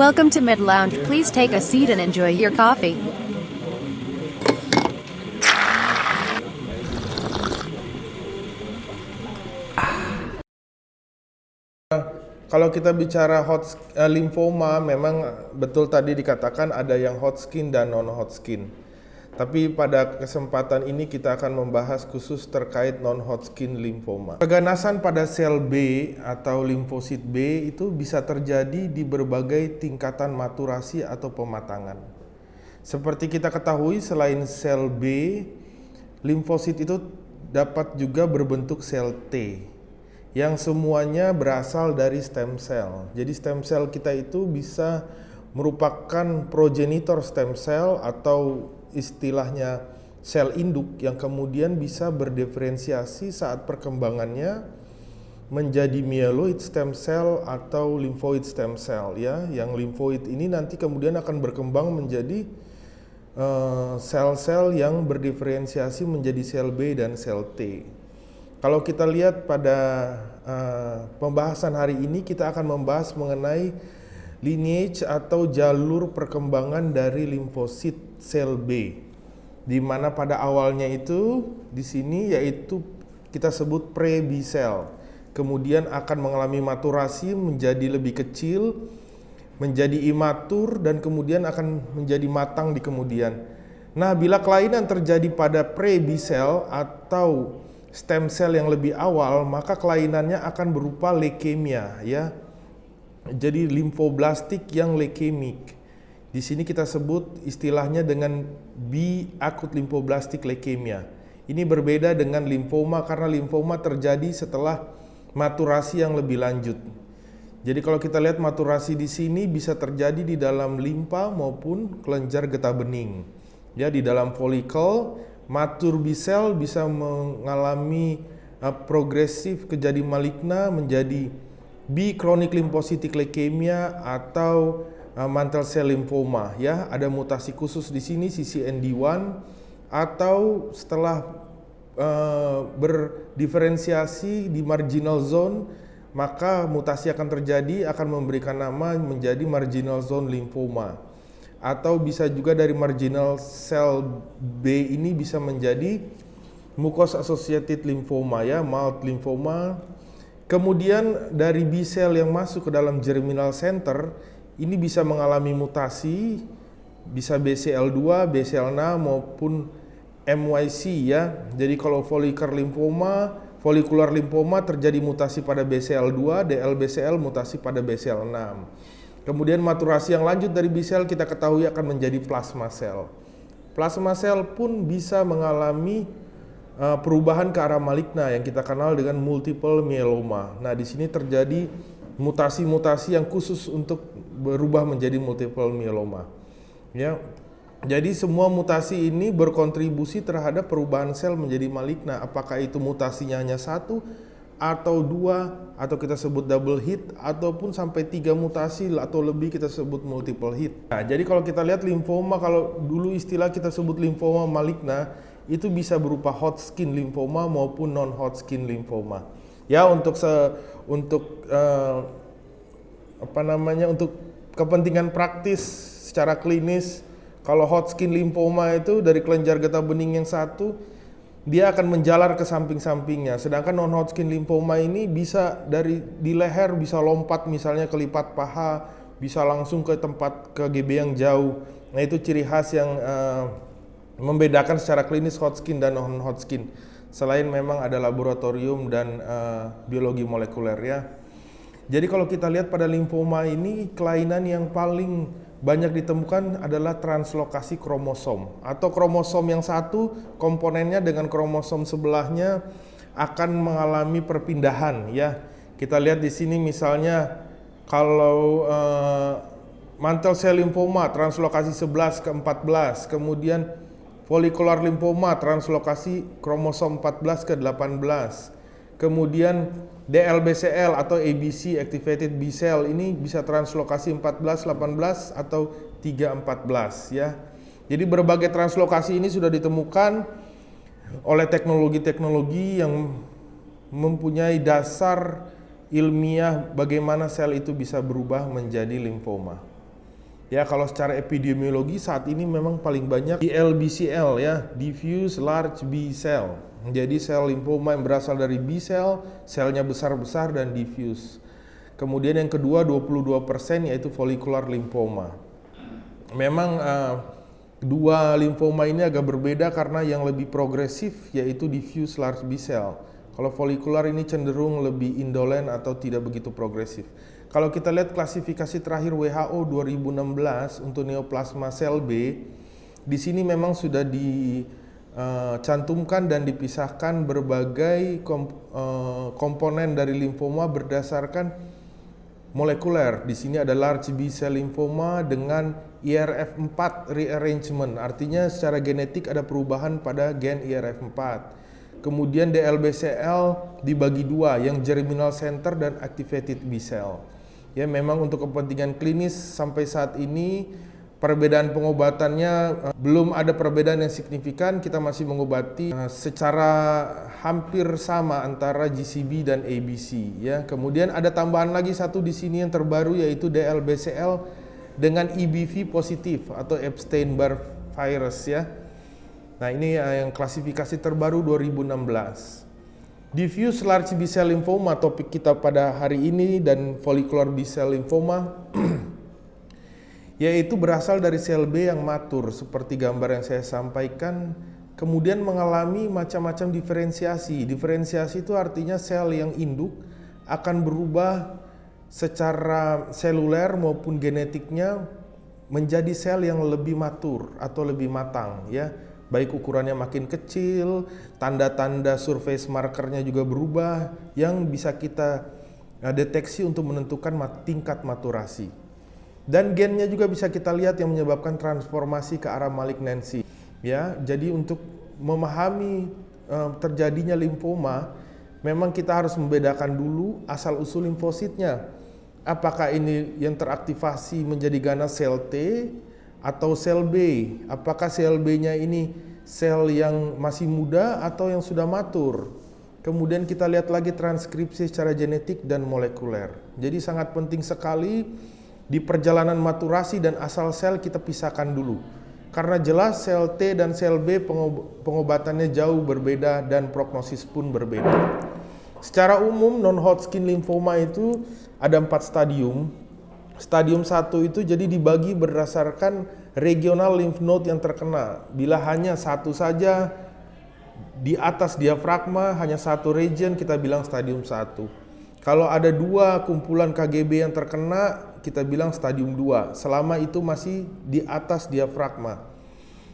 Welcome to Mid Lounge. Please take a seat and enjoy your coffee. Kalau kita bicara hot uh, lymphoma, memang betul tadi dikatakan ada yang hot skin dan non hot skin. Tapi pada kesempatan ini kita akan membahas khusus terkait non hot skin lymphoma. Keganasan pada sel B atau limfosit B itu bisa terjadi di berbagai tingkatan maturasi atau pematangan. Seperti kita ketahui selain sel B, limfosit itu dapat juga berbentuk sel T yang semuanya berasal dari stem cell. Jadi stem cell kita itu bisa merupakan progenitor stem cell atau istilahnya sel induk yang kemudian bisa berdiferensiasi saat perkembangannya menjadi myeloid stem cell atau lymphoid stem cell ya. Yang lymphoid ini nanti kemudian akan berkembang menjadi eh, sel-sel uh, yang berdiferensiasi menjadi sel B dan sel T. Kalau kita lihat pada uh, pembahasan hari ini kita akan membahas mengenai lineage atau jalur perkembangan dari limfosit sel B. Di mana pada awalnya itu di sini yaitu kita sebut pre-B cell. Kemudian akan mengalami maturasi menjadi lebih kecil, menjadi imatur dan kemudian akan menjadi matang di kemudian. Nah, bila kelainan terjadi pada pre-B cell atau stem cell yang lebih awal, maka kelainannya akan berupa leukemia ya. Jadi limfoblastik yang leukemik. Di sini kita sebut istilahnya dengan B akut limfoblastik leukemia. Ini berbeda dengan limfoma karena limfoma terjadi setelah maturasi yang lebih lanjut. Jadi kalau kita lihat maturasi di sini bisa terjadi di dalam limpa maupun kelenjar getah bening. Ya di dalam folikel matur B cell bisa mengalami uh, progresif kejadi maligna menjadi B chronic lymphocytic leukemia atau uh, mantle cell lymphoma ya. Ada mutasi khusus di sini CCND1 atau setelah uh, berdiferensiasi di marginal zone maka mutasi akan terjadi akan memberikan nama menjadi marginal zone lymphoma. Atau bisa juga dari marginal cell B ini bisa menjadi mucus associated lymphoma ya, mild lymphoma. Kemudian dari B cell yang masuk ke dalam germinal center ini bisa mengalami mutasi bisa BCL2, BCL6 maupun MYC ya. Jadi kalau follicular lymphoma, follicular lymphoma terjadi mutasi pada BCL2, DLBCL mutasi pada BCL6. Kemudian maturasi yang lanjut dari B cell kita ketahui akan menjadi plasma sel. Plasma sel pun bisa mengalami uh, perubahan ke arah maligna yang kita kenal dengan multiple myeloma. Nah, di sini terjadi mutasi-mutasi yang khusus untuk berubah menjadi multiple myeloma. Ya. Jadi semua mutasi ini berkontribusi terhadap perubahan sel menjadi maligna. Apakah itu mutasinya hanya satu atau dua atau kita sebut double hit ataupun sampai tiga mutasi atau lebih kita sebut multiple hit. Nah, jadi kalau kita lihat limfoma kalau dulu istilah kita sebut limfoma maligna itu bisa berupa hot skin limfoma maupun non hot skin limfoma. Ya untuk se untuk uh, apa namanya untuk kepentingan praktis secara klinis kalau hot skin limfoma itu dari kelenjar getah bening yang satu dia akan menjalar ke samping-sampingnya. Sedangkan non-Hodgkin lymphoma ini bisa dari di leher bisa lompat misalnya ke lipat paha, bisa langsung ke tempat ke GB yang jauh. Nah itu ciri khas yang uh, membedakan secara klinis Hodgkin dan non-Hodgkin. Selain memang ada laboratorium dan uh, biologi molekuler ya. Jadi kalau kita lihat pada limfoma ini kelainan yang paling banyak ditemukan adalah translokasi kromosom atau kromosom yang satu komponennya dengan kromosom sebelahnya akan mengalami perpindahan ya. Kita lihat di sini misalnya kalau uh, mantle cell lymphoma translokasi 11 ke 14, kemudian follicular lymphoma translokasi kromosom 14 ke 18 Kemudian DLBCL atau ABC activated B cell ini bisa translokasi 14, 18 atau 3, 14 ya. Jadi berbagai translokasi ini sudah ditemukan oleh teknologi-teknologi yang mempunyai dasar ilmiah bagaimana sel itu bisa berubah menjadi limfoma. Ya, kalau secara epidemiologi saat ini memang paling banyak DLBCL ya, diffuse large B cell. Jadi sel limfoma yang berasal dari B cell, selnya besar-besar dan diffuse. Kemudian yang kedua 22% yaitu follicular lymphoma. Memang uh, dua limfoma ini agak berbeda karena yang lebih progresif yaitu diffuse large B cell. Kalau follicular ini cenderung lebih indolen atau tidak begitu progresif. Kalau kita lihat klasifikasi terakhir WHO 2016 untuk neoplasma sel B, di sini memang sudah dicantumkan dan dipisahkan berbagai komponen dari limfoma berdasarkan molekuler. Di sini ada large B cell lymphoma dengan IRF4 rearrangement, artinya secara genetik ada perubahan pada gen IRF4. Kemudian DLBCL dibagi dua, yang germinal center dan activated B cell. Ya, memang untuk kepentingan klinis sampai saat ini perbedaan pengobatannya uh, belum ada perbedaan yang signifikan. Kita masih mengobati uh, secara hampir sama antara GCB dan ABC. Ya, kemudian ada tambahan lagi satu di sini yang terbaru yaitu DLBCL dengan EBV positif atau Epstein-Barr virus ya. Nah ini uh, yang klasifikasi terbaru 2016. Diffuse large B-cell lymphoma topik kita pada hari ini dan follicular B-cell lymphoma yaitu berasal dari sel B yang matur seperti gambar yang saya sampaikan kemudian mengalami macam-macam diferensiasi. Diferensiasi itu artinya sel yang induk akan berubah secara seluler maupun genetiknya menjadi sel yang lebih matur atau lebih matang ya baik ukurannya makin kecil, tanda-tanda surface markernya juga berubah yang bisa kita eh, deteksi untuk menentukan tingkat maturasi. Dan gennya juga bisa kita lihat yang menyebabkan transformasi ke arah malignansi. Ya, jadi untuk memahami uh, terjadinya limfoma, memang kita harus membedakan dulu asal usul limfositnya. Apakah ini yang teraktivasi menjadi ganas sel T atau sel B. Apakah sel B-nya ini sel yang masih muda atau yang sudah matur? Kemudian kita lihat lagi transkripsi secara genetik dan molekuler. Jadi sangat penting sekali di perjalanan maturasi dan asal sel kita pisahkan dulu. Karena jelas sel T dan sel B pengobatannya jauh berbeda dan prognosis pun berbeda. Secara umum non-Hodgkin lymphoma itu ada empat stadium Stadium 1 itu jadi dibagi berdasarkan regional lymph node yang terkena. Bila hanya satu saja di atas diafragma, hanya satu region, kita bilang stadium 1. Kalau ada dua kumpulan KGB yang terkena, kita bilang stadium 2. Selama itu masih di atas diafragma.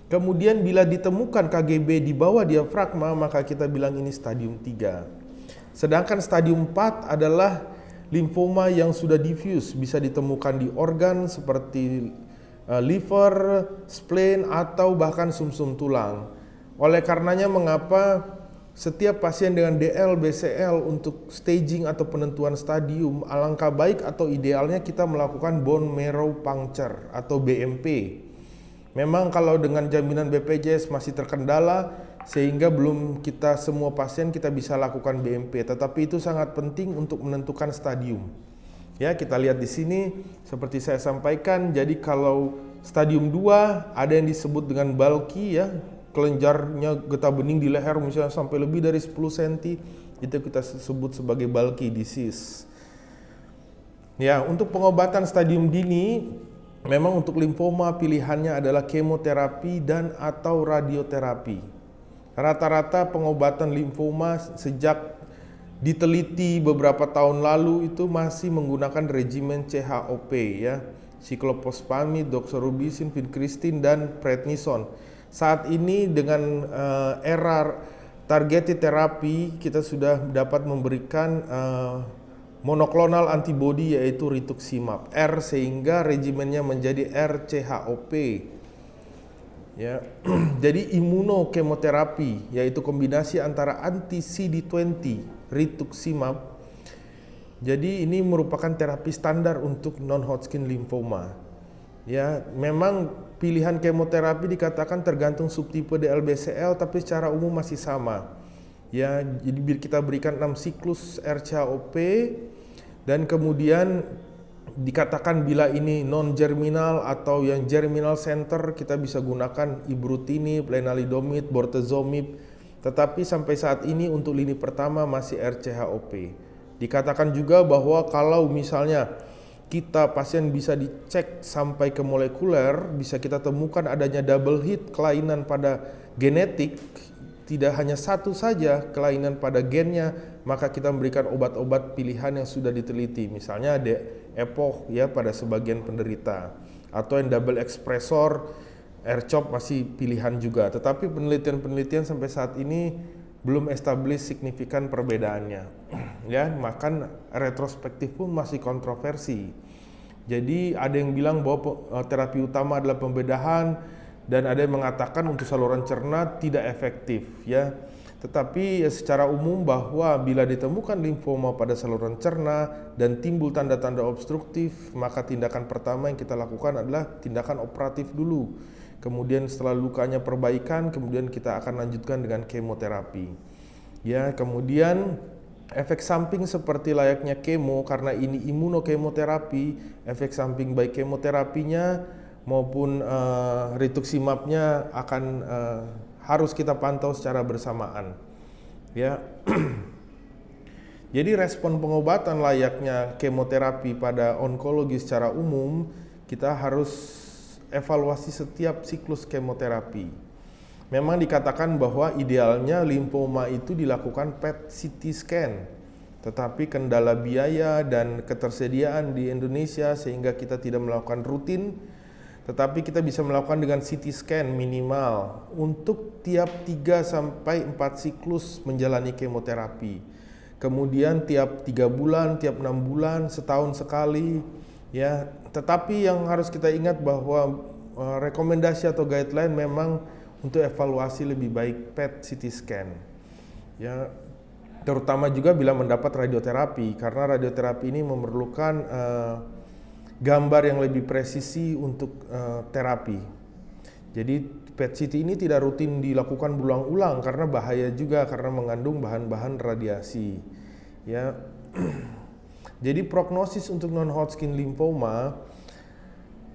Kemudian bila ditemukan KGB di bawah diafragma, maka kita bilang ini stadium 3. Sedangkan stadium 4 adalah limfoma yang sudah diffuse bisa ditemukan di organ seperti uh, liver, spleen atau bahkan sumsum -sum tulang. Oleh karenanya mengapa setiap pasien dengan DLBCL untuk staging atau penentuan stadium alangkah baik atau idealnya kita melakukan bone marrow puncture atau BMP. Memang kalau dengan jaminan BPJS masih terkendala, sehingga belum kita semua pasien kita bisa lakukan BMP, tetapi itu sangat penting untuk menentukan stadium. Ya, kita lihat di sini seperti saya sampaikan, jadi kalau stadium 2 ada yang disebut dengan bulky ya, kelenjarnya getah bening di leher misalnya sampai lebih dari 10 cm, itu kita sebut sebagai bulky disease. Ya, untuk pengobatan stadium dini memang untuk limfoma pilihannya adalah kemoterapi dan atau radioterapi. Rata-rata pengobatan limfoma sejak diteliti beberapa tahun lalu itu masih menggunakan regimen CHOP ya, siklopospamid, doxorubicin, vincristin dan prednison. Saat ini dengan uh, era targeted terapi kita sudah dapat memberikan uh, monoklonal antibody yaitu rituximab R sehingga regimennya menjadi RCHOP Ya, jadi imunokemoterapi yaitu kombinasi antara anti CD20 rituximab. Jadi ini merupakan terapi standar untuk non-Hodgkin lymphoma. Ya, memang pilihan kemoterapi dikatakan tergantung subtipe DLBCL tapi secara umum masih sama. Ya, jadi kita berikan 6 siklus RCHOP dan kemudian dikatakan bila ini non germinal atau yang germinal center kita bisa gunakan ibrutinib, lenalidomid, bortezomib. Tetapi sampai saat ini untuk lini pertama masih RCHOP. Dikatakan juga bahwa kalau misalnya kita pasien bisa dicek sampai ke molekuler, bisa kita temukan adanya double hit kelainan pada genetik, tidak hanya satu saja kelainan pada gennya, maka kita memberikan obat-obat pilihan yang sudah diteliti. Misalnya ada EPOH ya pada sebagian penderita atau yang double expressor AirChop masih pilihan juga. Tetapi penelitian-penelitian sampai saat ini belum establish signifikan perbedaannya. ya, makan retrospektif pun masih kontroversi. Jadi ada yang bilang bahwa eh, terapi utama adalah pembedahan dan ada yang mengatakan untuk saluran cerna tidak efektif ya. Tetapi ya secara umum bahwa bila ditemukan limfoma pada saluran cerna dan timbul tanda-tanda obstruktif, maka tindakan pertama yang kita lakukan adalah tindakan operatif dulu kemudian setelah lukanya perbaikan, kemudian kita akan lanjutkan dengan kemoterapi. Ya, kemudian efek samping seperti layaknya kemo karena ini imunokemoterapi, efek samping baik kemoterapinya maupun uh, rituximabnya akan uh, harus kita pantau secara bersamaan. Ya. Jadi respon pengobatan layaknya kemoterapi pada onkologi secara umum kita harus evaluasi setiap siklus kemoterapi. Memang dikatakan bahwa idealnya limfoma itu dilakukan PET CT scan, tetapi kendala biaya dan ketersediaan di Indonesia sehingga kita tidak melakukan rutin, tetapi kita bisa melakukan dengan CT scan minimal untuk tiap 3 sampai 4 siklus menjalani kemoterapi. Kemudian tiap 3 bulan, tiap 6 bulan, setahun sekali ya tetapi yang harus kita ingat bahwa uh, rekomendasi atau guideline memang untuk evaluasi lebih baik PET CT scan. Ya, terutama juga bila mendapat radioterapi karena radioterapi ini memerlukan uh, gambar yang lebih presisi untuk uh, terapi. Jadi PET CT ini tidak rutin dilakukan berulang-ulang karena bahaya juga karena mengandung bahan-bahan radiasi. Ya. Jadi prognosis untuk non-Hodgkin lymphoma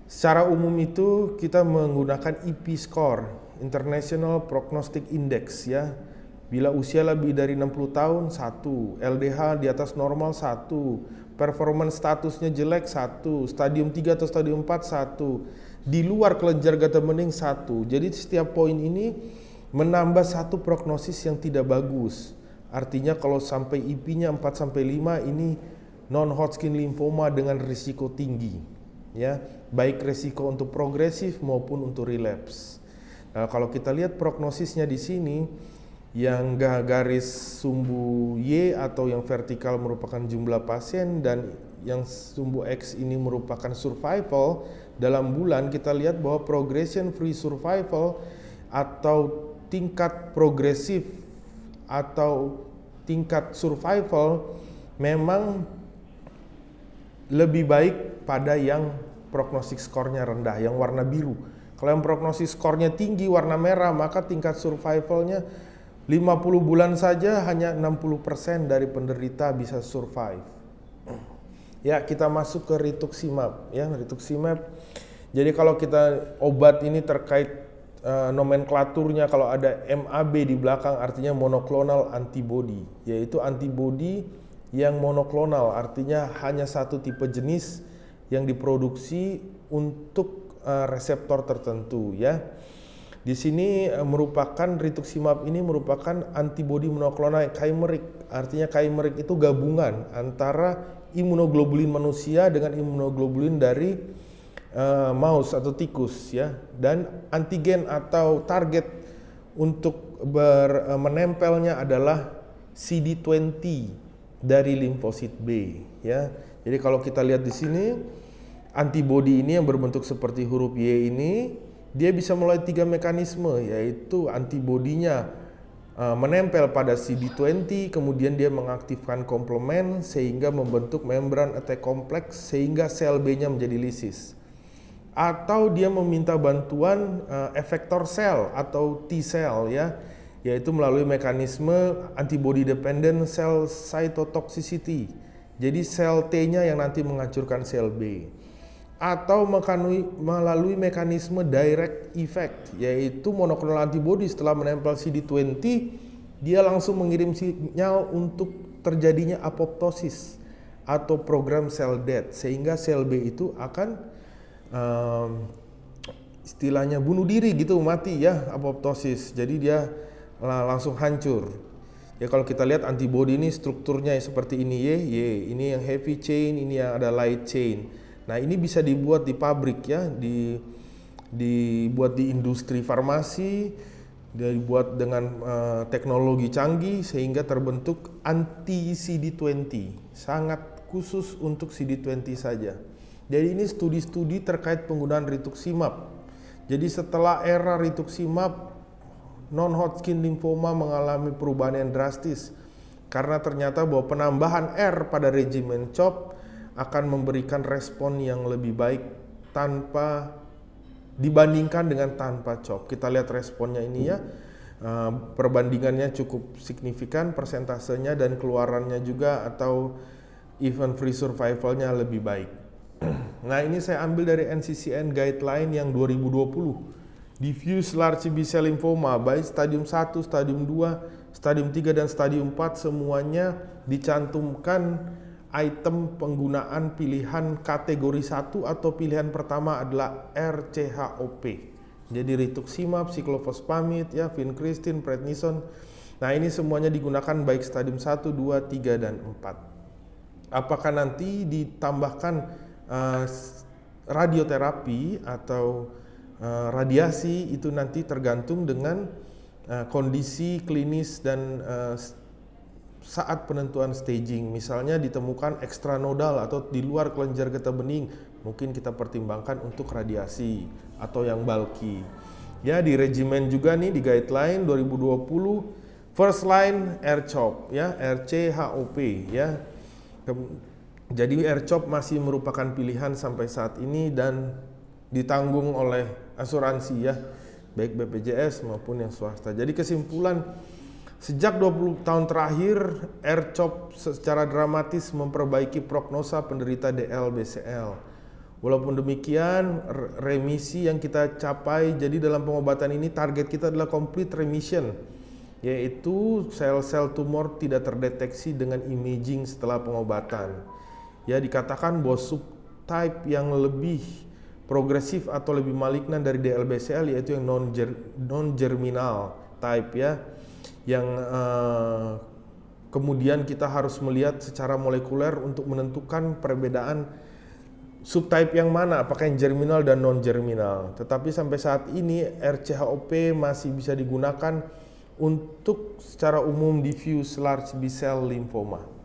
secara umum itu kita menggunakan IP score, International Prognostic Index ya. Bila usia lebih dari 60 tahun, satu. LDH di atas normal, satu. Performance statusnya jelek, satu. Stadium 3 atau stadium 4, satu. Di luar kelenjar getah bening, satu. Jadi setiap poin ini menambah satu prognosis yang tidak bagus. Artinya kalau sampai IP-nya 4 sampai 5 ini non-Hodgkin lymphoma dengan risiko tinggi, ya, baik risiko untuk progresif maupun untuk relapse. Nah, kalau kita lihat prognosisnya di sini, yang garis sumbu Y atau yang vertikal merupakan jumlah pasien dan yang sumbu X ini merupakan survival dalam bulan kita lihat bahwa progression free survival atau tingkat progresif atau tingkat survival memang lebih baik pada yang prognostik skornya rendah, yang warna biru. Kalau yang prognosis skornya tinggi warna merah, maka tingkat survivalnya 50 bulan saja hanya 60% dari penderita bisa survive. Ya, kita masuk ke rituximab ya, rituximab. Jadi kalau kita obat ini terkait uh, nomenklaturnya kalau ada MAB di belakang artinya monoklonal antibody, yaitu antibody yang monoklonal artinya hanya satu tipe jenis yang diproduksi untuk uh, reseptor tertentu ya. Di sini uh, merupakan rituximab ini merupakan antibodi monoklonal chimeric. Artinya chimeric itu gabungan antara imunoglobulin manusia dengan imunoglobulin dari uh, mouse atau tikus ya dan antigen atau target untuk ber, uh, menempelnya adalah CD20 dari limfosit B ya. Jadi kalau kita lihat di sini antibodi ini yang berbentuk seperti huruf Y ini dia bisa melalui tiga mekanisme yaitu antibodinya uh, menempel pada CD20 kemudian dia mengaktifkan komplement sehingga membentuk membran attack complex sehingga sel B-nya menjadi lisis atau dia meminta bantuan uh, efektor sel atau T cell ya yaitu melalui mekanisme antibody dependent cell cytotoxicity. Jadi sel T-nya yang nanti menghancurkan sel B. Atau melalui mekanisme direct effect, yaitu monoklonal antibody. Setelah menempel CD20, dia langsung mengirim sinyal untuk terjadinya apoptosis atau program sel death, sehingga sel B itu akan um, istilahnya bunuh diri gitu mati ya apoptosis. Jadi dia langsung hancur. Ya kalau kita lihat antibody ini strukturnya seperti ini Y Y ini yang heavy chain ini yang ada light chain nah ini bisa dibuat di pabrik ya di dibuat di industri farmasi dibuat dengan uh, teknologi canggih sehingga terbentuk anti CD20 sangat khusus untuk CD20 saja. Jadi ini studi-studi terkait penggunaan rituximab jadi setelah era rituximab, non-Hodgkin lymphoma mengalami perubahan yang drastis. Karena ternyata bahwa penambahan R pada regimen CHOP akan memberikan respon yang lebih baik tanpa dibandingkan dengan tanpa CHOP. Kita lihat responnya ini ya, eh, perbandingannya cukup signifikan, persentasenya dan keluarannya juga atau event free survivalnya lebih baik. Nah ini saya ambil dari NCCN Guideline yang 2020. Diffuse large B-cell lymphoma baik stadium 1, stadium 2, stadium 3 dan stadium 4 semuanya dicantumkan item penggunaan pilihan kategori 1 atau pilihan pertama adalah RCHOP. Jadi rituximab, cyclophosphamide, ya, vincristine, prednison. Nah, ini semuanya digunakan baik stadium 1, 2, 3 dan 4. Apakah nanti ditambahkan uh, radioterapi atau uh, radiasi itu nanti tergantung dengan uh, kondisi klinis dan uh, saat penentuan staging misalnya ditemukan ekstranodal atau di luar kelenjar getah bening mungkin kita pertimbangkan untuk radiasi atau yang bulky ya di regimen juga nih di guideline 2020 first line RCHOP ya RCHOP ya jadi AirChop masih merupakan pilihan sampai saat ini dan ditanggung oleh asuransi ya, baik BPJS maupun yang swasta. Jadi kesimpulan sejak 20 tahun terakhir AirChop secara dramatis memperbaiki prognosa penderita DL-BCL. Walaupun demikian, remisi yang kita capai, jadi dalam pengobatan ini target kita adalah complete remission, yaitu sel-sel tumor tidak terdeteksi dengan imaging setelah pengobatan ya dikatakan bahwa subtype yang lebih progresif atau lebih malignan dari DLBCL yaitu yang non non germinal type ya yang uh, kemudian kita harus melihat secara molekuler untuk menentukan perbedaan subtype yang mana apakah yang germinal dan non germinal tetapi sampai saat ini RCHOP masih bisa digunakan untuk secara umum diffuse large B-cell lymphoma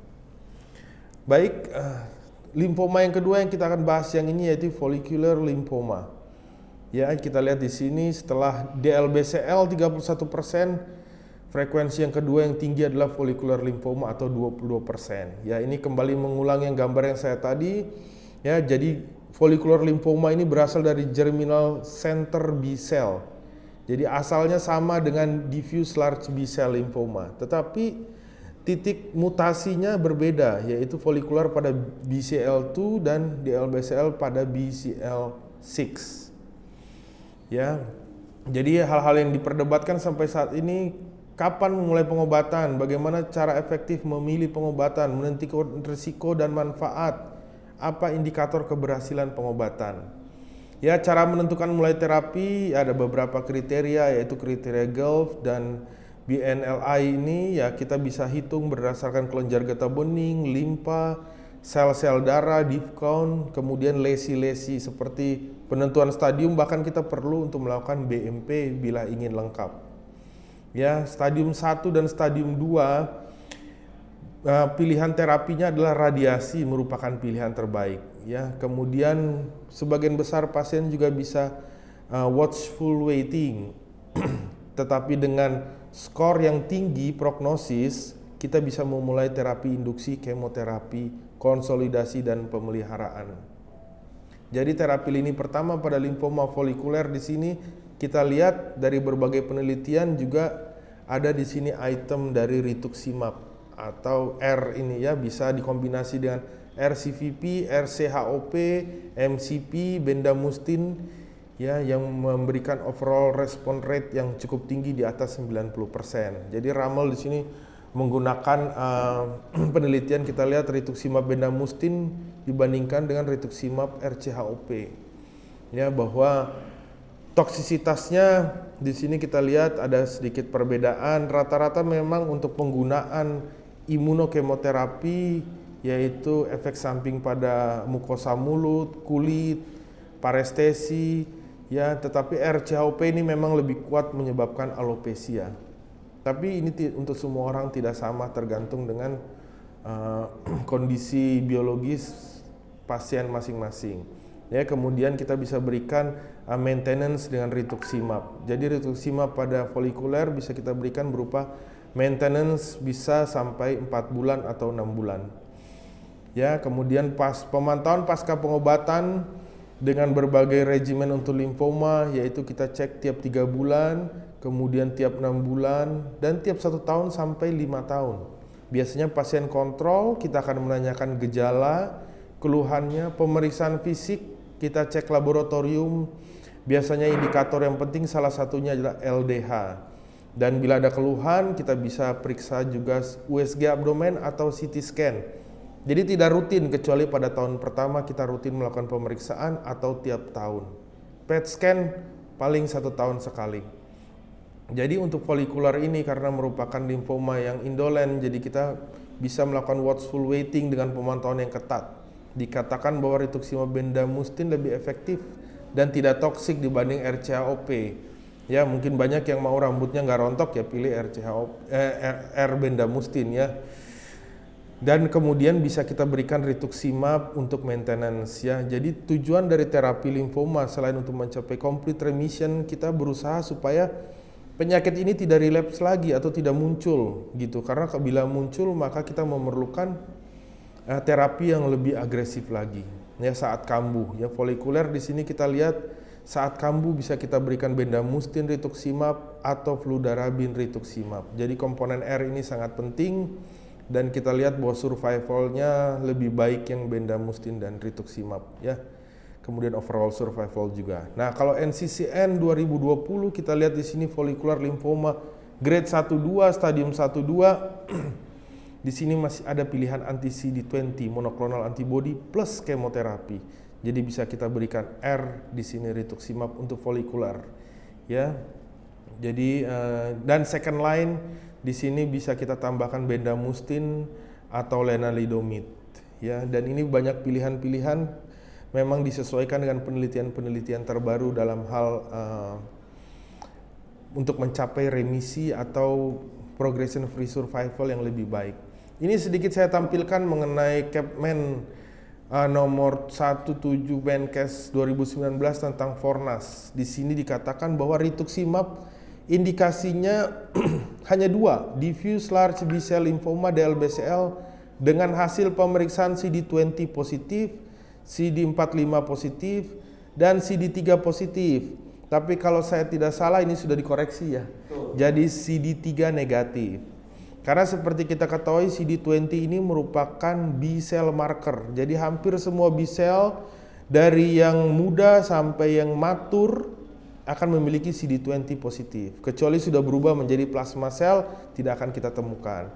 Baik, uh, limfoma yang kedua yang kita akan bahas yang ini yaitu follicular lymphoma. Ya, kita lihat di sini setelah DLBCL 31%, frekuensi yang kedua yang tinggi adalah follicular lymphoma atau 22%. Ya, ini kembali mengulang yang gambar yang saya tadi. Ya, jadi follicular lymphoma ini berasal dari germinal center B cell. Jadi asalnya sama dengan diffuse large B cell lymphoma, tetapi titik mutasinya berbeda yaitu folikular pada BCL2 dan DLBCL pada BCL6. Ya. Jadi hal-hal yang diperdebatkan sampai saat ini kapan memulai pengobatan, bagaimana cara efektif memilih pengobatan, menentukan risiko dan manfaat, apa indikator keberhasilan pengobatan. Ya, cara menentukan mulai terapi ada beberapa kriteria yaitu kriteria Gulf dan BNLI ini ya kita bisa hitung berdasarkan kelenjar getah bening, limpa, sel-sel darah, deep count, kemudian lesi-lesi seperti penentuan stadium bahkan kita perlu untuk melakukan BMP bila ingin lengkap. Ya, stadium 1 dan stadium 2 eh, pilihan terapinya adalah radiasi merupakan pilihan terbaik ya. Kemudian sebagian besar pasien juga bisa uh, watchful waiting. Tetapi dengan skor yang tinggi prognosis, kita bisa memulai terapi induksi, kemoterapi, konsolidasi dan pemeliharaan. Jadi terapi lini pertama pada limfoma folikuler di sini kita lihat dari berbagai penelitian juga ada di sini item dari rituximab atau R ini ya bisa dikombinasi dengan RCVP, RCHOP, MCP, bendamustine ya yang memberikan overall response rate yang cukup tinggi di atas 90%. Jadi Ramel di sini menggunakan uh, penelitian kita lihat rituximab bendamustine dibandingkan dengan rituximab RCHOP. Ya bahwa toksisitasnya di sini kita lihat ada sedikit perbedaan. Rata-rata memang untuk penggunaan imunokemoterapi yaitu efek samping pada mukosa mulut, kulit, parestesi, ya tetapi RCHOP ini memang lebih kuat menyebabkan alopecia. Tapi ini untuk semua orang tidak sama tergantung dengan uh, kondisi biologis pasien masing-masing. Ya, kemudian kita bisa berikan uh, maintenance dengan rituximab. Jadi rituximab pada folikuler bisa kita berikan berupa maintenance bisa sampai 4 bulan atau 6 bulan. Ya, kemudian pas pemantauan pasca pengobatan dengan berbagai regimen untuk limfoma yaitu kita cek tiap tiga bulan, kemudian tiap enam bulan, dan tiap satu tahun sampai lima tahun. Biasanya pasien kontrol, kita akan menanyakan gejala, keluhannya, pemeriksaan fisik, kita cek laboratorium. Biasanya indikator yang penting salah satunya adalah LDH. Dan bila ada keluhan, kita bisa periksa juga USG abdomen atau CT scan. Jadi tidak rutin kecuali pada tahun pertama kita rutin melakukan pemeriksaan atau tiap tahun. PET scan paling satu tahun sekali. Jadi untuk folikular ini karena merupakan limfoma yang indolen, jadi kita bisa melakukan watchful waiting dengan pemantauan yang ketat. Dikatakan bahwa rituximab bendamustine lebih efektif dan tidak toksik dibanding RCHOP. Ya mungkin banyak yang mau rambutnya nggak rontok ya pilih RCHOP, eh, R bendamustine ya. Dan kemudian bisa kita berikan rituximab untuk maintenance ya. Jadi tujuan dari terapi limfoma selain untuk mencapai complete remission, kita berusaha supaya penyakit ini tidak relapse lagi atau tidak muncul gitu karena bila muncul maka kita memerlukan uh, terapi yang lebih agresif lagi. Ya saat kambuh. Ya folikuler di sini kita lihat saat kambuh bisa kita berikan bendamustine rituximab atau fludarabin rituximab. Jadi komponen R ini sangat penting dan kita lihat bahwa survivalnya lebih baik yang bendamustine dan rituximab ya. Kemudian overall survival juga. Nah, kalau NCCN 2020 kita lihat di sini follicular lymphoma grade 1 2 stadium 1 2 di sini masih ada pilihan anti CD20 monoclonal antibody plus kemoterapi. Jadi bisa kita berikan R di sini rituximab untuk follicular. Ya. Jadi uh, dan second line di sini bisa kita tambahkan bendamustine atau lenalidomide ya dan ini banyak pilihan-pilihan memang disesuaikan dengan penelitian-penelitian terbaru dalam hal uh, untuk mencapai remisi atau progression free survival yang lebih baik. Ini sedikit saya tampilkan mengenai Capman uh, nomor 17 Menkes 2019 tentang Fornas. Di sini dikatakan bahwa rituximab indikasinya hanya dua, diffuse large B-cell lymphoma DLBCL dengan hasil pemeriksaan CD20 positif CD45 positif dan CD3 positif. Tapi kalau saya tidak salah ini sudah dikoreksi ya. Jadi CD3 negatif. Karena seperti kita ketahui CD20 ini merupakan B cell marker. Jadi hampir semua B cell dari yang muda sampai yang matur akan memiliki CD20 positif. Kecuali sudah berubah menjadi plasma cell tidak akan kita temukan.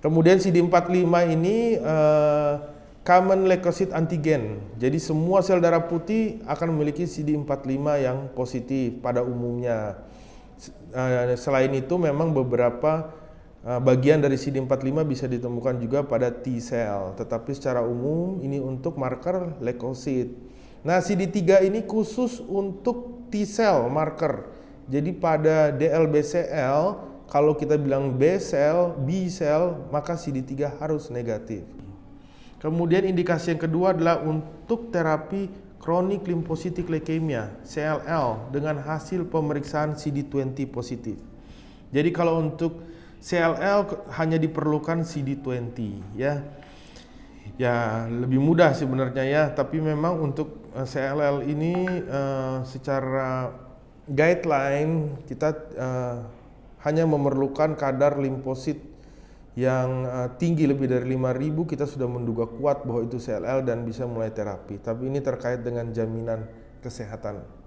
Kemudian CD45 ini uh, common leukocyte antigen. Jadi semua sel darah putih akan memiliki CD45 yang positif pada umumnya. Eh, selain itu memang beberapa bagian dari CD45 bisa ditemukan juga pada T cell, tetapi secara umum ini untuk marker leukocyte. Nah, CD3 ini khusus untuk T cell marker. Jadi pada DLBCL kalau kita bilang B cell, B cell, maka CD3 harus negatif. Kemudian indikasi yang kedua adalah untuk terapi kronik limfositik leukemia CLL dengan hasil pemeriksaan CD20 positif. Jadi kalau untuk CLL hanya diperlukan CD20 ya. Ya, lebih mudah sebenarnya ya, tapi memang untuk eh, CLL ini uh, secara guideline kita uh, hanya memerlukan kadar limfosit yang uh, tinggi lebih dari 5000 kita sudah menduga kuat bahwa itu CLL dan bisa mulai terapi. Tapi ini terkait dengan jaminan kesehatan